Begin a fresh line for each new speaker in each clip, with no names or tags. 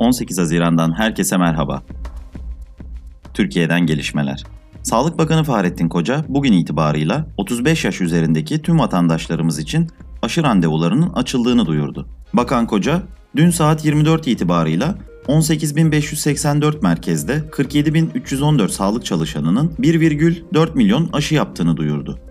18 Haziran'dan herkese merhaba. Türkiye'den gelişmeler. Sağlık Bakanı Fahrettin Koca bugün itibarıyla 35 yaş üzerindeki tüm vatandaşlarımız için aşı randevularının açıldığını duyurdu. Bakan Koca, dün saat 24 itibarıyla 18.584 merkezde 47.314 sağlık çalışanının 1,4 milyon aşı yaptığını duyurdu.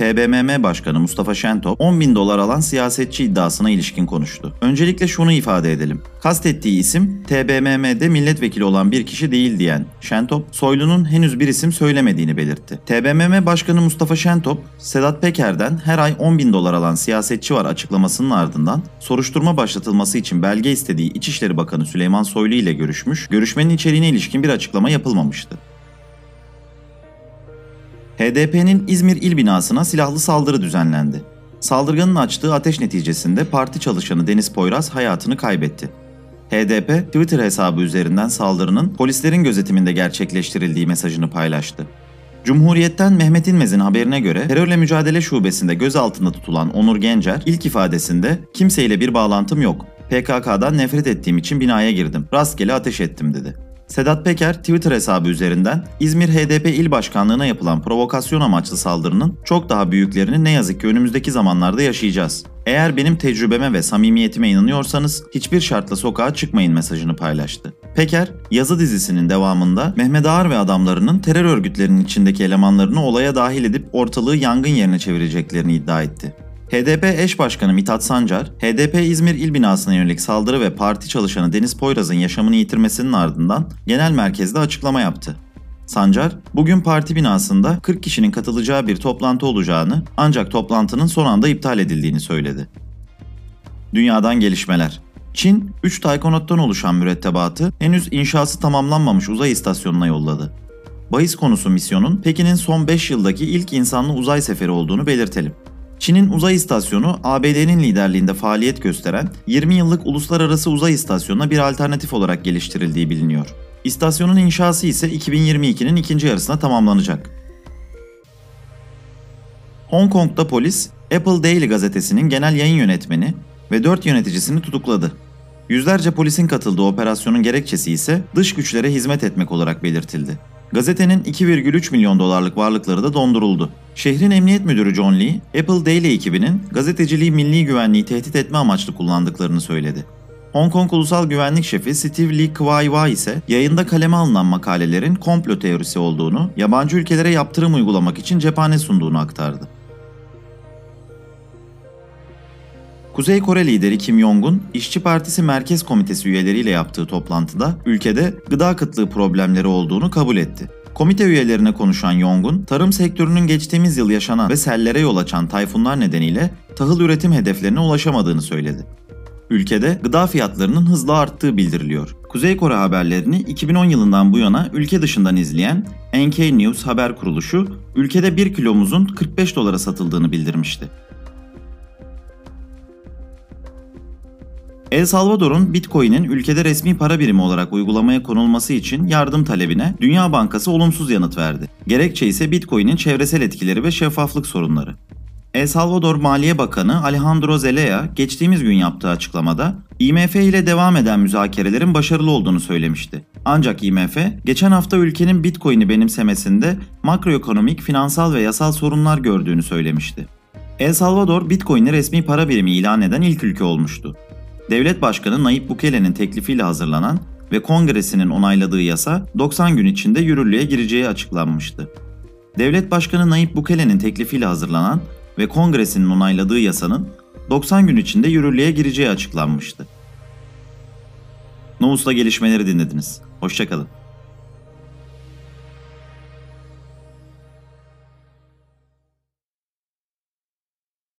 TBMM Başkanı Mustafa Şentop 10 bin dolar alan siyasetçi iddiasına ilişkin konuştu. Öncelikle şunu ifade edelim. Kastettiği isim TBMM'de milletvekili olan bir kişi değil diyen Şentop, Soylu'nun henüz bir isim söylemediğini belirtti. TBMM Başkanı Mustafa Şentop, Sedat Peker'den her ay 10 bin dolar alan siyasetçi var açıklamasının ardından soruşturma başlatılması için belge istediği İçişleri Bakanı Süleyman Soylu ile görüşmüş, görüşmenin içeriğine ilişkin bir açıklama yapılmamıştı. HDP'nin İzmir il binasına silahlı saldırı düzenlendi. Saldırganın açtığı ateş neticesinde parti çalışanı Deniz Poyraz hayatını kaybetti. HDP Twitter hesabı üzerinden saldırının polislerin gözetiminde gerçekleştirildiği mesajını paylaştı. Cumhuriyet'ten Mehmet İnmez'in haberine göre terörle mücadele şubesinde gözaltında tutulan Onur Gencer ilk ifadesinde kimseyle bir bağlantım yok. PKK'dan nefret ettiğim için binaya girdim. Rastgele ateş ettim dedi. Sedat Peker Twitter hesabı üzerinden İzmir HDP il başkanlığına yapılan provokasyon amaçlı saldırının çok daha büyüklerini ne yazık ki önümüzdeki zamanlarda yaşayacağız. Eğer benim tecrübeme ve samimiyetime inanıyorsanız hiçbir şartla sokağa çıkmayın mesajını paylaştı. Peker, yazı dizisinin devamında Mehmet Ağar ve adamlarının terör örgütlerinin içindeki elemanlarını olaya dahil edip ortalığı yangın yerine çevireceklerini iddia etti. HDP eş başkanı Mithat Sancar, HDP İzmir il binasına yönelik saldırı ve parti çalışanı Deniz Poyraz'ın yaşamını yitirmesinin ardından genel merkezde açıklama yaptı. Sancar, bugün parti binasında 40 kişinin katılacağı bir toplantı olacağını ancak toplantının son anda iptal edildiğini söyledi. Dünyadan gelişmeler. Çin, 3 taykonottan oluşan mürettebatı henüz inşası tamamlanmamış uzay istasyonuna yolladı. Bahis konusu misyonun Pekin'in son 5 yıldaki ilk insanlı uzay seferi olduğunu belirtelim. Çin'in uzay istasyonu ABD'nin liderliğinde faaliyet gösteren 20 yıllık uluslararası uzay istasyonuna bir alternatif olarak geliştirildiği biliniyor. İstasyonun inşası ise 2022'nin ikinci yarısına tamamlanacak. Hong Kong'da polis, Apple Daily gazetesinin genel yayın yönetmeni ve 4 yöneticisini tutukladı. Yüzlerce polisin katıldığı operasyonun gerekçesi ise dış güçlere hizmet etmek olarak belirtildi. Gazetenin 2,3 milyon dolarlık varlıkları da donduruldu. Şehrin emniyet müdürü John Lee, Apple Daily ekibinin gazeteciliği milli güvenliği tehdit etme amaçlı kullandıklarını söyledi. Hong Kong Ulusal Güvenlik Şefi Steve Lee Kwai Wai ise yayında kaleme alınan makalelerin komplo teorisi olduğunu, yabancı ülkelere yaptırım uygulamak için cephane sunduğunu aktardı. Kuzey Kore lideri Kim Jong-un, İşçi Partisi Merkez Komitesi üyeleriyle yaptığı toplantıda ülkede gıda kıtlığı problemleri olduğunu kabul etti. Komite üyelerine konuşan Yong'un, tarım sektörünün geçtiğimiz yıl yaşanan ve sellere yol açan tayfunlar nedeniyle tahıl üretim hedeflerine ulaşamadığını söyledi. Ülkede gıda fiyatlarının hızla arttığı bildiriliyor. Kuzey Kore haberlerini 2010 yılından bu yana ülke dışından izleyen NK News haber kuruluşu, ülkede 1 kilomuzun 45 dolara satıldığını bildirmişti. El Salvador'un Bitcoin'in ülkede resmi para birimi olarak uygulamaya konulması için yardım talebine Dünya Bankası olumsuz yanıt verdi. Gerekçe ise Bitcoin'in çevresel etkileri ve şeffaflık sorunları. El Salvador Maliye Bakanı Alejandro Zelaya geçtiğimiz gün yaptığı açıklamada IMF ile devam eden müzakerelerin başarılı olduğunu söylemişti. Ancak IMF geçen hafta ülkenin Bitcoin'i benimsemesinde makroekonomik, finansal ve yasal sorunlar gördüğünü söylemişti. El Salvador Bitcoin'i resmi para birimi ilan eden ilk ülke olmuştu. Devlet Başkanı Nayib Bukele'nin teklifiyle hazırlanan ve kongresinin onayladığı yasa 90 gün içinde yürürlüğe gireceği açıklanmıştı. Devlet Başkanı Nayib Bukele'nin teklifiyle hazırlanan ve kongresinin onayladığı yasanın 90 gün içinde yürürlüğe gireceği açıklanmıştı. Novus'ta gelişmeleri dinlediniz. Hoşçakalın.